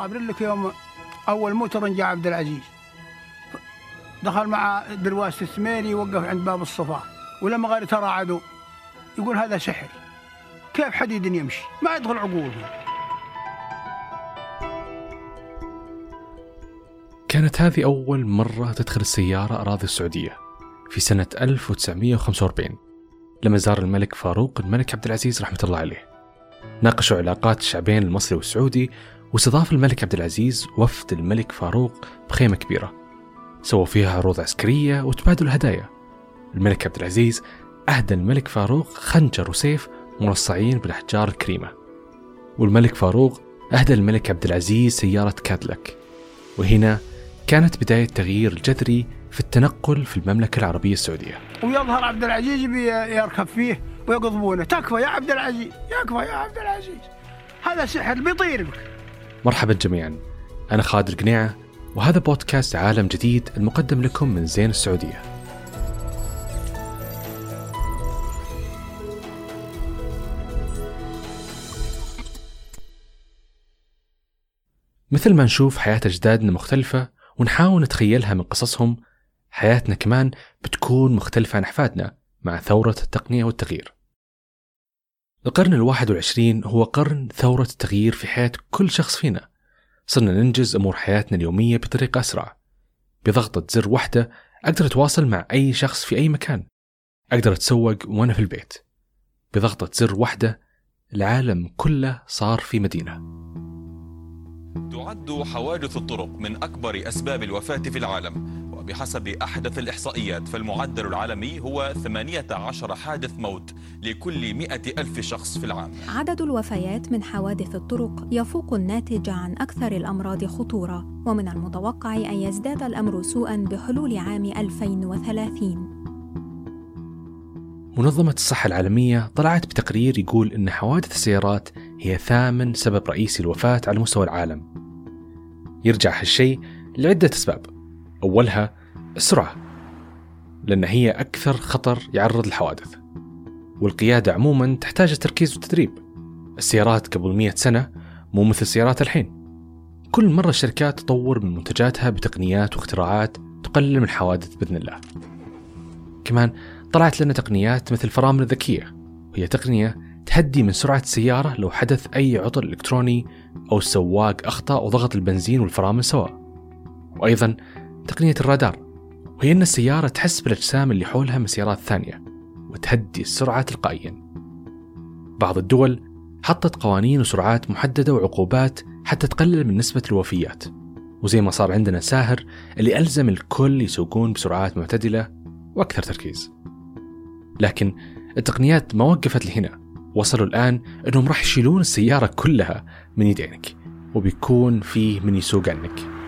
خابرين لك يوم أول موتر جاء عبد العزيز. دخل مع درواس الثميري وقف عند باب الصفا. ولما ترى عدو يقول هذا سحر. كيف حديد يمشي؟ ما يدخل عقولهم كانت هذه أول مرة تدخل السيارة أراضي السعودية في سنة 1945 لما زار الملك فاروق الملك عبد العزيز رحمة الله عليه. ناقشوا علاقات الشعبين المصري والسعودي واستضاف الملك عبد العزيز وفد الملك فاروق بخيمة كبيرة. سووا فيها عروض عسكرية وتبادلوا هدايا الملك عبد العزيز أهدى الملك فاروق خنجر وسيف مرصعين بالأحجار الكريمة. والملك فاروق أهدى الملك عبد العزيز سيارة كادلك. وهنا كانت بداية تغيير جذري في التنقل في المملكة العربية السعودية. ويظهر عبد العزيز يركب فيه ويقضبونه. تكفى يا عبد العزيز يكفى يا عبد العزيز. هذا سحر بيطير بك. مرحبا جميعا. أنا خالد القنيعة وهذا بودكاست عالم جديد المقدم لكم من زين السعودية. مثل ما نشوف حياة أجدادنا مختلفة ونحاول نتخيلها من قصصهم حياتنا كمان بتكون مختلفة عن أحفادنا مع ثورة التقنية والتغيير. القرن الواحد والعشرين هو قرن ثورة التغيير في حياة كل شخص فينا. صرنا ننجز أمور حياتنا اليومية بطريقة أسرع. بضغطة زر واحدة أقدر أتواصل مع أي شخص في أي مكان. أقدر أتسوق وأنا في البيت. بضغطة زر واحدة العالم كله صار في مدينة. تعد حوادث الطرق من أكبر أسباب الوفاة في العالم. وبحسب أحدث الإحصائيات فالمعدل العالمي هو 18 حادث موت لكل 100 ألف شخص في العام. عدد الوفيات من حوادث الطرق يفوق الناتج عن أكثر الأمراض خطورة ومن المتوقع أن يزداد الأمر سوءا بحلول عام 2030 منظمة الصحة العالمية طلعت بتقرير يقول أن حوادث السيارات هي ثامن سبب رئيسي الوفاة على مستوى العالم. يرجع هالشيء لعدة أسباب. أولها السرعة لأن هي أكثر خطر يعرض للحوادث. والقيادة عموما تحتاج التركيز والتدريب السيارات قبل مئة سنة مو مثل السيارات الحين. كل مرة الشركات تطور من منتجاتها بتقنيات واختراعات تقلل من الحوادث بإذن الله. كمان طلعت لنا تقنيات مثل الفرامل الذكية. وهي تقنية تهدي من سرعة السيارة لو حدث أي عطل إلكتروني أو السواق أخطأ وضغط البنزين والفرامل سوا وأيضا تقنية الرادار. وهي أن السيارة تحس بالأجسام اللي حولها من سيارات ثانية وتهدي السرعة تلقائيا. بعض الدول حطت قوانين وسرعات محددة وعقوبات حتى تقلل من نسبة الوفيات. وزي ما صار عندنا ساهر اللي ألزم الكل يسوقون بسرعات معتدلة وأكثر تركيز. لكن التقنيات ما وقفت لهنا. وصلوا الآن أنهم راح يشيلون السيارة كلها من يدينك وبيكون فيه من يسوق عنك.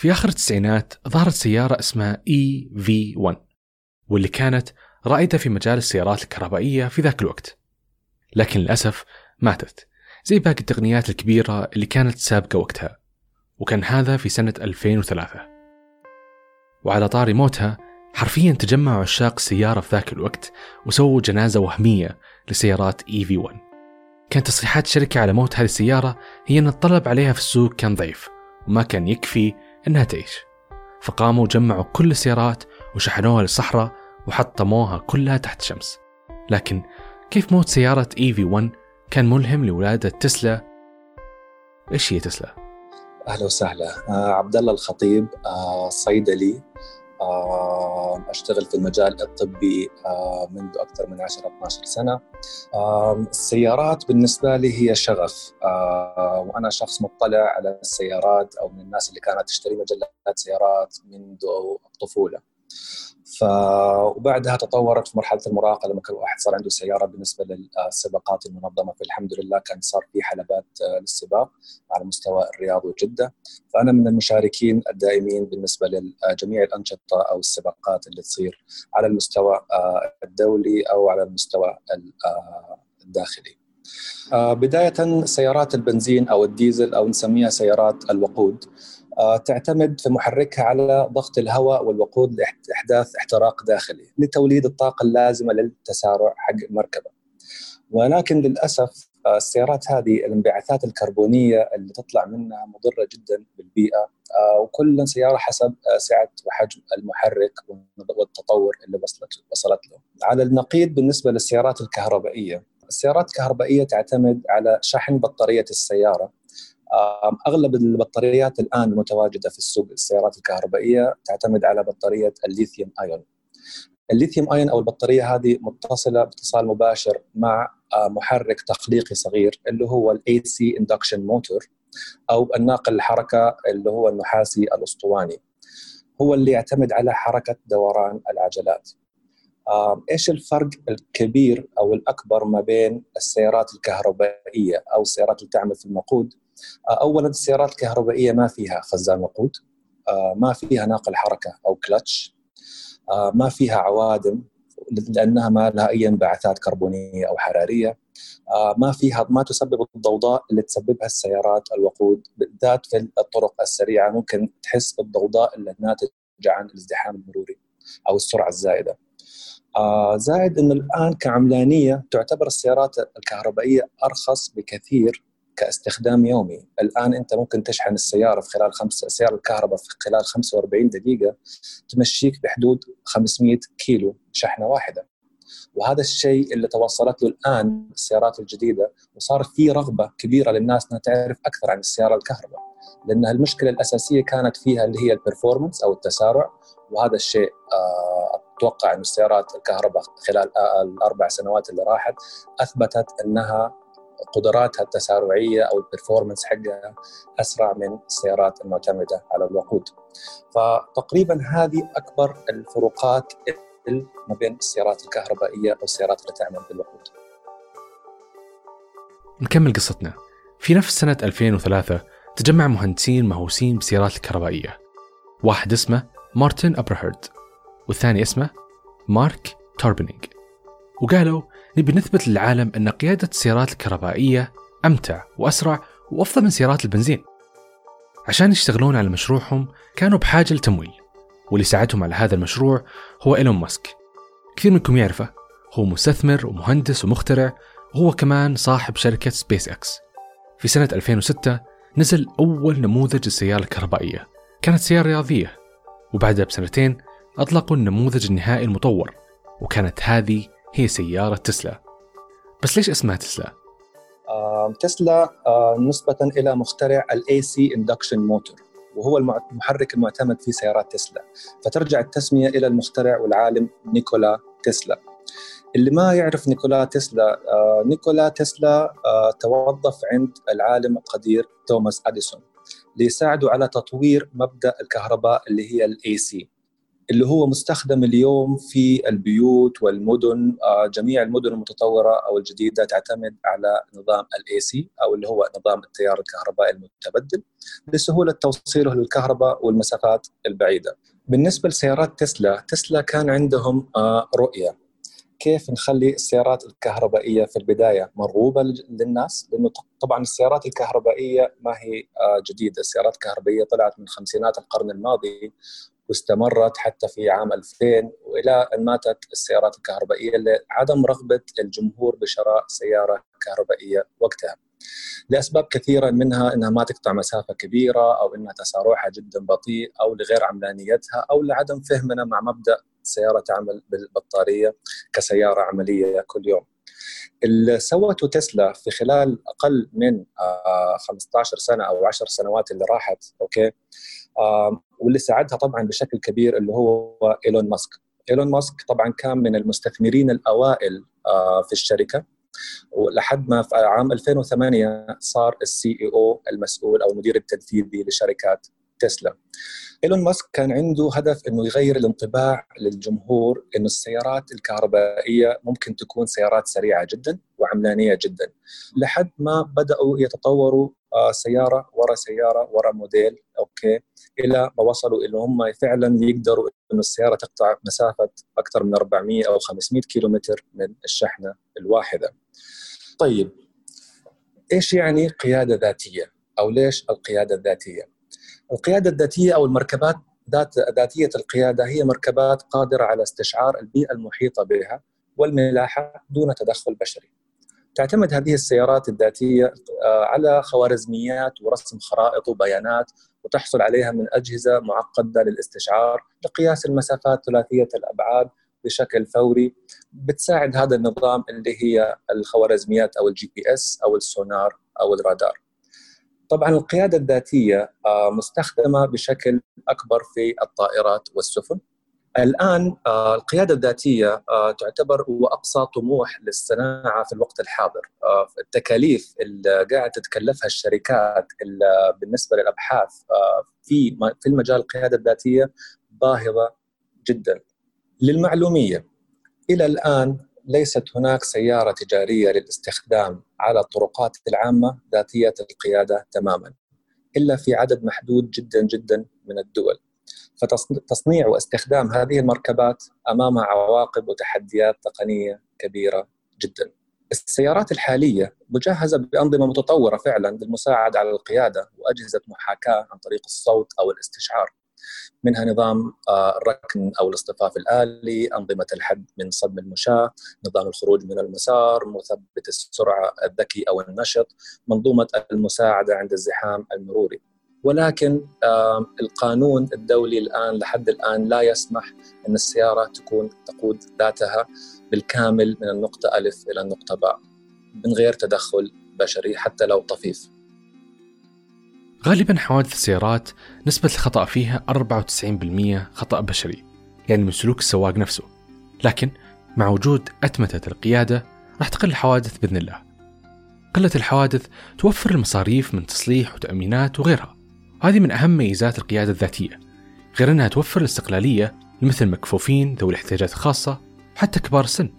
في آخر التسعينات ظهرت سيارة اسمها EV1 واللي كانت رائدة في مجال السيارات الكهربائية في ذاك الوقت. لكن للأسف ماتت زي باقي التقنيات الكبيرة اللي كانت سابقة وقتها وكان هذا في سنة 2003 وعلى طاري موتها حرفيا تجمعوا عشاق السيارة في ذاك الوقت وسووا جنازة وهمية لسيارات EV1 كانت تصريحات الشركة على موت هذه السيارة هي أن الطلب عليها في السوق كان ضعيف وما كان يكفي أنها تعيش. فقاموا جمعوا كل السيارات وشحنوها للصحراء وحطموها كلها تحت الشمس لكن كيف موت سيارة EV1 كان ملهم لولادة تسلا؟ إيش هي تسلا؟ أهلا وسهلا. آه عبد الله الخطيب آه صيدلي. أشتغل في المجال الطبي منذ أكثر من 10 12 سنة. آه السيارات بالنسبة لي هي شغف. وأنا شخص مطلع على السيارات أو من الناس اللي كانت تشتري مجلات سيارات منذ الطفوله وبعدها تطورت في مرحلة المراهقة لما كل واحد صار عنده سيارة بالنسبة للسباقات المنظمة. فالحمد لله كان صار في حلبات للسباق على مستوى الرياض وجدة. فأنا من المشاركين الدائمين بالنسبة لجميع الأنشطة أو السباقات اللي تصير على المستوى الدولي أو على المستوى الداخلي. بداية سيارات البنزين أو الديزل أو نسميها سيارات الوقود. آه، تعتمد في محركها على ضغط الهواء والوقود لإحداث احتراق داخلي لتوليد الطاقة اللازمة للتسارع حق المركبه. ولكن للأسف آه، السيارات هذه الانبعاثات الكربونية اللي تطلع منها مضرة جدا بالبيئة آه، وكل سيارة حسب سعة وحجم المحرك والتطور اللي وصلت وصلت له. على النقيض بالنسبة للسيارات الكهربائية، السيارات الكهربائية تعتمد على شحن بطارية السيارة أغلب البطاريات الآن المتواجدة في السوق السيارات الكهربائية تعتمد على بطارية الليثيوم آيون. الليثيوم آيون أو البطارية هذه متصلة باتصال مباشر مع محرك تقليقي صغير اللي هو ال AC induction motor أو الناقل الحركة اللي هو النحاسي الأسطواني. هو اللي يعتمد على حركة دوران العجلات. إيش الفرق الكبير أو الأكبر ما بين السيارات الكهربائية أو السيارات اللي تعمل في الوقود اولا السيارات الكهربائيه ما فيها خزان وقود ما فيها ناقل حركة أو كلتش ما فيها عوادم لأنها ما لها اي انبعاثات كربونية أو حرارية ما فيها ما تسبب الضوضاء اللي تسببها السيارات الوقود بالذات في الطرق السريعة ممكن تحس بالضوضاء اللي ناتجة عن الازدحام المروري أو السرعة الزائدة. آه زائد انه الآن كعملانية تعتبر السيارات الكهربائية أرخص بكثير كاستخدام يومي. الآن أنت ممكن تشحن السيارة في خلال خمس سيارة الكهرباء في خلال 45 دقيقة تمشيك بحدود 500 كيلو شحنة واحدة. وهذا الشيء اللي توصلت له الآن السيارات الجديدة وصار في رغبة كبيرة للناس إنها تعرف أكثر عن السيارة الكهرباء. لأن المشكلة الأساسية كانت فيها اللي هي البرفورمانس أو التسارع وهذا الشيء أتوقع إن السيارات الكهرباء خلال الأربع سنوات اللي راحت أثبتت إنها قدراتها التسارعية أو البرفورمانس حقها أسرع من السيارات المعتمدة على الوقود. فتقريبا هذه أكبر الفروقات ما بين السيارات الكهربائية والسيارات اللي تعمل بالوقود. نكمل قصتنا. في نفس سنة 2003 تجمع مهندسين مهووسين بالسيارات الكهربائية. واحد اسمه مارتن أبرهارد والثاني اسمه مارك توربنينج وقالوا نبي نثبت للعالم أن قيادة السيارات الكهربائية أمتع وأسرع وأفضل من سيارات البنزين. عشان يشتغلون على مشروعهم كانوا بحاجة لتمويل واللي ساعدهم على هذا المشروع هو إيلون ماسك. كثير منكم يعرفه هو مستثمر ومهندس ومخترع وهو كمان صاحب شركة سبيس إكس في سنة 2006 نزل أول نموذج السيارة الكهربائية. كانت سيارة رياضية وبعدها بسنتين أطلقوا النموذج النهائي المطور وكانت هذه هي سيارة تسلا. بس ليش اسمها تسلا؟ آه، تسلا آه، نسبة إلى مخترع ال AC induction motor وهو المحرك المعتمد في سيارات تسلا. فترجع التسمية إلى المخترع والعالم نيكولا تسلا. اللي ما يعرف نيكولا تسلا آه، نيكولا تسلا توظف عند العالم القدير توماس أديسون ليساعده على تطوير مبدأ الكهرباء اللي هي ال AC اللي هو مستخدم اليوم في البيوت والمدن جميع المدن المتطورة أو الجديدة تعتمد على نظام ال AC أو اللي هو نظام التيار الكهربائي المتبدل لسهولة توصيله للكهرباء والمسافات البعيدة. بالنسبة لسيارات تسلا، تسلا كان عندهم رؤية. كيف نخلي السيارات الكهربائية في البداية مرغوبة للناس؟ لأنه طبعا السيارات الكهربائية ما هي جديدة، السيارات الكهربائية طلعت من خمسينات القرن الماضي واستمرت حتى في عام 2000 وإلى أن ماتت السيارات الكهربائية لعدم رغبة الجمهور بشراء سيارة كهربائية وقتها. لأسباب كثيرة منها إنها ما تقطع مسافة كبيرة أو إنها تسارعها جدا بطيء أو لغير عملانيتها أو لعدم فهمنا مع مبدأ السياره تعمل بالبطارية كسيارة عملية كل يوم. اللي سوته تسلا في خلال أقل من 15 سنة أو 10 سنوات اللي راحت okay واللي ساعدها طبعا بشكل كبير اللي هو إيلون ماسك. إيلون ماسك طبعا كان من المستثمرين الأوائل في الشركة. ولحد ما في عام 2008 صار ال CEO المسؤول أو المدير التنفيذي لشركات تسلا. إيلون ماسك كان عنده هدف إنه يغير الانطباع للجمهور إنه السيارات الكهربائية ممكن تكون سيارات سريعة جدا وعملانية جدا. لحد ما بدأوا يتطوروا سيارة ورا سيارة ورا موديل okay إلى ما وصلوا انه هم فعلا يقدروا إنه السيارة تقطع مسافة أكثر من 400 أو 500 كيلومتر من الشحنة الواحدة. طيب إيش يعني قيادة ذاتية؟ أو ليش القيادة الذاتية؟ القيادة الذاتية أو المركبات ذات ذاتية القيادة هي مركبات قادرة على استشعار البيئة المحيطة بها والملاحة دون تدخل بشري. تعتمد هذه السيارات الذاتية آه، على خوارزميات ورسم خرائط وبيانات وتحصل عليها من أجهزة معقدة للاستشعار لقياس المسافات ثلاثية الأبعاد بشكل فوري بتساعد هذا النظام اللي هي الخوارزميات أو ال GPS أو السونار أو الرادار. طبعا القيادة الذاتية آه، مستخدمة بشكل أكبر في الطائرات والسفن الآن آه، القيادة الذاتية آه، تعتبر هو أقصى طموح للصناعة في الوقت الحاضر. التكاليف اللي قاعدة تتكلفها الشركات بالنسبة للأبحاث في في المجال القيادة الذاتية باهظة جدا. للمعلومية إلى الآن ليست هناك سيارة تجارية للاستخدام على الطرقات العامة ذاتية القيادة تماما إلا في عدد محدود جدا جدا من الدول. فتصنيع واستخدام هذه المركبات امامها عواقب وتحديات تقنية كبيرة جدا. السيارات الحالية مجهزة بأنظمة متطورة فعلا للمساعدة على القيادة وأجهزة محاكاة عن طريق الصوت أو الاستشعار. منها نظام آه، الركن أو الاصطفاف الآلي، أنظمة الحد من صدم المشاة، نظام الخروج من المسار، مثبت السرعة الذكي أو النشط، منظومة المساعدة عند الزحام المروري. ولكن القانون الدولي الآن لحد الآن لا يسمح أن السيارة تكون تقود ذاتها بالكامل من النقطة ألف إلى النقطة باء من غير تدخل بشري حتى لو طفيف. غالبا حوادث السيارات نسبة الخطأ فيها 94% خطأ بشري يعني من سلوك السواق نفسه. لكن مع وجود أتمتة القيادة راح تقل الحوادث بإذن الله. قلة الحوادث توفر المصاريف من تصليح وتأمينات وغيرها. وهذه من أهم ميزات القيادة الذاتية غير أنها توفر الاستقلالية لمثل المكفوفين ذوي الاحتياجات الخاصة وحتى كبار السن.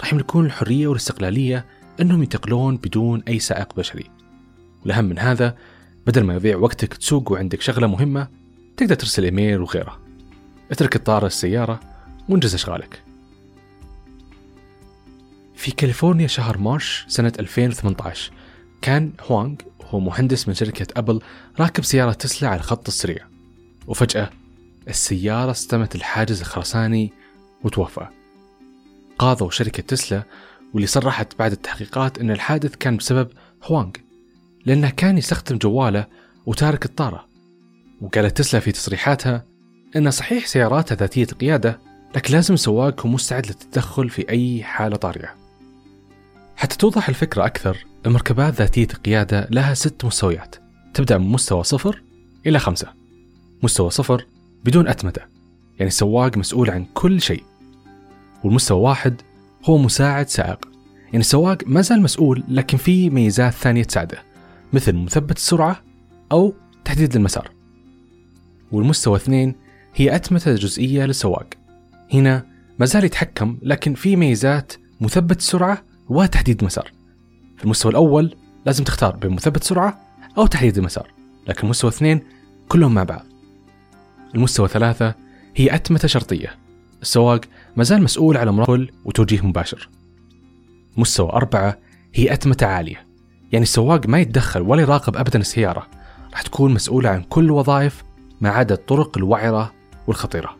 راح يملكون الحرية والاستقلالية أنهم ينتقلون بدون أي سائق بشري. والأهم من هذا بدل ما يضيع وقتك تسوق وعندك شغلة مهمة تقدر ترسل إيميل وغيره. اترك الطارة السيارة وانجز أشغالك. في كاليفورنيا شهر march سنة 2018 كان هوانغ هو مهندس من شركة أبل راكب سيارة تسلا على الخط السريع. وفجأة السيارة اصطدمت الحاجز الخرساني وتوفى. قاضوا شركة تسلا واللي صرحت بعد التحقيقات أن الحادث كان بسبب هوانغ لأنه كان يستخدم جواله وتارك الطارة. وقالت تسلا في تصريحاتها أن صحيح سياراتها ذاتية القيادة لكن لازم السواق يكون مستعد للتدخل في أي حالة طارئة. حتى توضح الفكرة أكثر المركبات ذاتية القيادة لها ست مستويات. تبدأ من مستوى صفر إلى خمسة. مستوى صفر بدون أتمتة يعني السواق مسؤول عن كل شيء. والمستوى واحد هو مساعد سائق يعني السواق ما زال مسؤول لكن في ميزات ثانية تساعده مثل مثبت السرعة أو تحديد المسار. والمستوى اثنين هي أتمتة جزئية للسواق. هنا ما زال يتحكم لكن في ميزات مثبت السرعة وتحديد المسار في المستوى الأول لازم تختار بين مثبت سرعة أو تحديد المسار لكن المستوى اثنين كلهم مع بعض. المستوى ثلاثة هي أتمتة شرطية. السواق ما زال مسؤول على مراقبة وتوجيه مباشر. مستوى أربعة هي أتمتة عالية. يعني السواق ما يتدخل ولا يراقب أبدا السيارة. راح تكون مسؤولة عن كل الوظائف ما عدا الطرق الوعرة والخطيرة.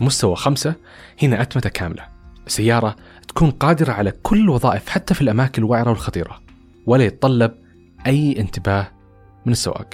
مستوى خمسة هنا أتمتة كاملة. السيارة تكون قادرة على كل الوظائف حتى في الأماكن الوعرة والخطيرة ولا يتطلب أي انتباه من السواق.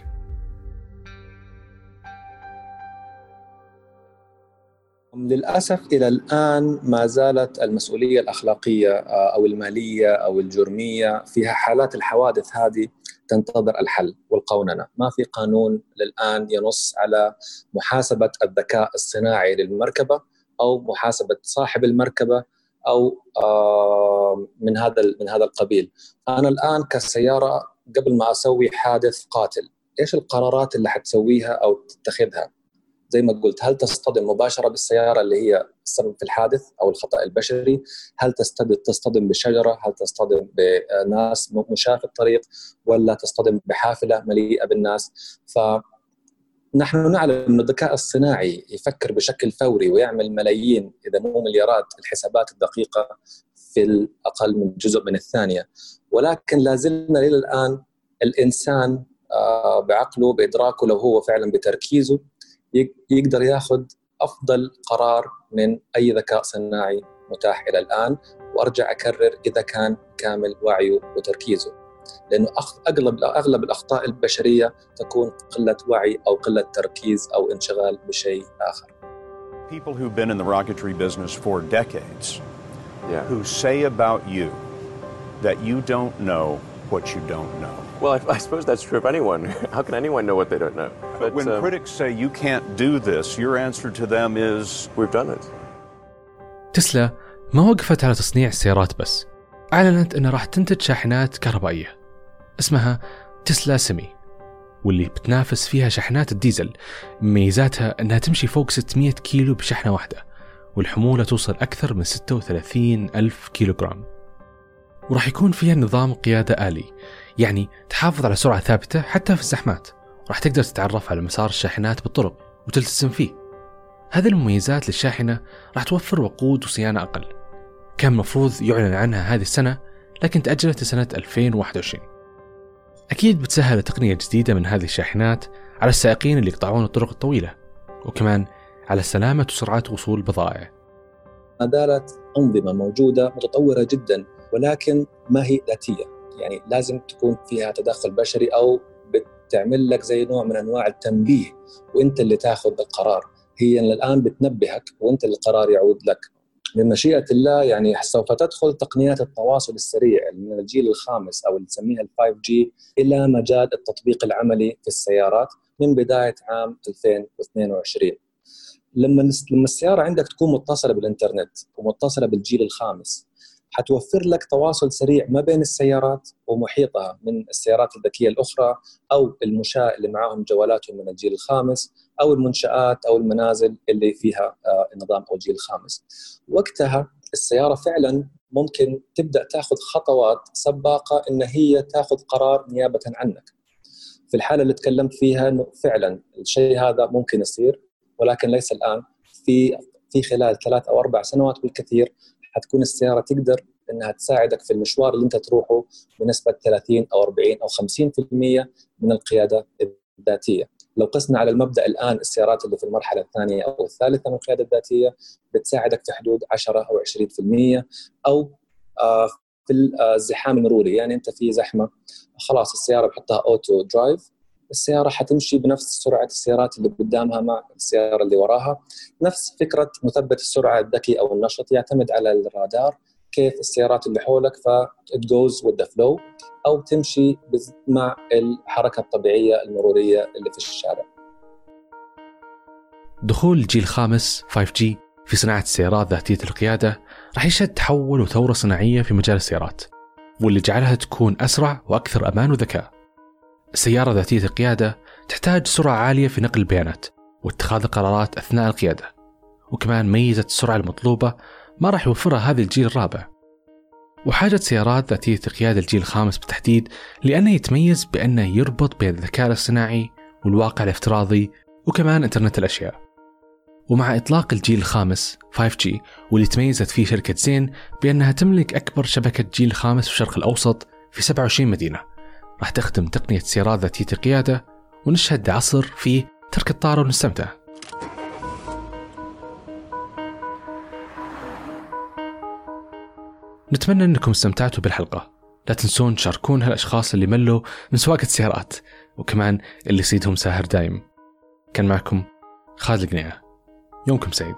للأسف إلى الآن ما زالت المسؤولية الأخلاقية آه، أو المالية أو الجرمية فيها حالات الحوادث هذه تنتظر الحل والقوننة، ما في قانون للآن ينص على محاسبة الذكاء الصناعي للمركبة. أو محاسبة صاحب المركبة أو آه، من هذا من هذا القبيل. أنا الآن كسيارة قبل ما أسوي حادث قاتل، إيش القرارات اللي حتسويها أو تتخذها؟ زي ما قلت هل تصطدم مباشرة بالسيارة اللي هي السبب في الحادث أو الخطأ البشري؟ هل تصطدم بشجرة؟ هل تصطدم بناس مشاة في الطريق؟ ولا تصطدم بحافلة مليئة بالناس؟ ف نحن نعلم أن الذكاء الصناعي يفكر بشكل فوري ويعمل ملايين إذا مو مليارات الحسابات الدقيقة في الأقل من جزء من الثانية. ولكن لازلنا إلى الآن الإنسان آه، بعقله بإدراكه لو هو فعلا بتركيزه يقدر ياخذ أفضل قرار من أي ذكاء صناعي متاح إلى الآن. وأرجع أكرر إذا كان كامل وعيه وتركيزه. لأنه اغلب اغلب الاخطاء البشريه تكون قله وعي أو قله تركيز أو انشغال بشيء اخر. People who've been in the rocketry business for decades yeah. who say about you that you don't know what you don't know. Well, I, I, suppose that's true of anyone. How can anyone know what they don't know? But, when um, critics say you can't do this, your answer to them is We've done it. تسلا ما وقفت على تصنيع السيارات بس أعلنت أنها راح تنتج شاحنات كهربائية اسمها تسلا سيمي واللي بتنافس فيها شحنات الديزل. مميزاتها أنها تمشي فوق 600 كيلو بشحنة واحدة والحمولة توصل أكثر من 36 ألف كيلوغرام. وراح يكون فيها نظام قيادة آلي يعني تحافظ على سرعة ثابتة حتى في الزحمات. راح تقدر تتعرف على مسار الشاحنات بالطرق وتلتزم فيه. هذه المميزات للشاحنة راح توفر وقود وصيانة أقل. كان مفروض يعلن عنها هذه السنة لكن تأجلت لسنة 2021 أكيد بتسهل تقنية جديدة من هذه الشاحنات على السائقين اللي يقطعون الطرق الطويلة وكمان على سلامة وسرعة وصول البضائع ما زالت أنظمة موجودة متطورة جدا ولكن ما هي ذاتية. يعني لازم تكون فيها تدخل بشري أو بتعمل لك زي نوع من أنواع التنبيه وأنت اللي تاخذ القرار. هي الآن بتنبهك وأنت القرار يعود لك. بمشيئة الله يعني سوف تدخل تقنيات التواصل السريع من الجيل الخامس أو اللي نسميها ال 5G إلى مجال التطبيق العملي في السيارات من بداية عام 2022 لما لما السيارة عندك تكون متصلة بالإنترنت ومتصلة بالجيل الخامس حتوفر لك تواصل سريع ما بين السيارات ومحيطها من السيارات الذكية الأخرى أو المشاة اللي معاهم جوالاتهم من الجيل الخامس أو المنشآت أو المنازل اللي فيها النظام أو الجيل الخامس. وقتها السيارة فعلا ممكن تبدأ تأخذ خطوات سباقة إن هي تأخذ قرار نيابة عنك. في الحالة اللي تكلمت فيها إنه فعلا الشيء هذا ممكن يصير ولكن ليس الآن في في خلال ثلاث أو أربع سنوات بالكثير حتكون السيارة تقدر إنها تساعدك في المشوار اللي أنت تروحه بنسبة 30 أو 40 أو 50% من القيادة الذاتية. لو قسنا على المبدأ الآن السيارات اللي في المرحلة الثانية أو الثالثة من القيادة الذاتية بتساعدك في حدود 10 أو 20% أو آه، في الزحام المروري يعني أنت في زحمة خلاص السيارة بحطها auto drive السيارة حتمشي بنفس سرعة السيارات اللي قدامها مع السيارة اللي وراها نفس فكرة مثبت السرعة الذكي أو النشط يعتمد على الرادار كيف السيارات اللي حولك ف it goes with the flow أو تمشي مع الحركة الطبيعية المرورية اللي في الشارع. دخول الجيل الخامس 5G في صناعة السيارات ذاتية القيادة راح يشهد تحول وثورة صناعية في مجال السيارات واللي جعلها تكون أسرع وأكثر أمان وذكاء. السيارة ذاتية القيادة تحتاج سرعة عالية في نقل البيانات واتخاذ القرارات أثناء القيادة وكمان ميزة السرعة المطلوبة ما راح يوفرها هذا الجيل الرابع. وحاجة سيارات ذاتية القيادة الجيل الخامس بالتحديد لأنه يتميز بأنه يربط بين الذكاء الاصطناعي والواقع الافتراضي وكمان إنترنت الأشياء. ومع إطلاق الجيل الخامس 5G واللي تميزت فيه شركة زين بأنها تملك أكبر شبكة جيل خامس في الشرق الأوسط في 27 مدينة. راح تخدم تقنية سيارات ذاتية القيادة ونشهد عصر فيه ترك الطارة ونستمتع نتمنى أنكم استمتعتوا بالحلقة. لا تنسون تشاركون هالأشخاص اللي ملوا من سواقة السيارات وكمان اللي يصيدهم ساهر دايم. كان معكم خالد القنيعة يومكم سعيد.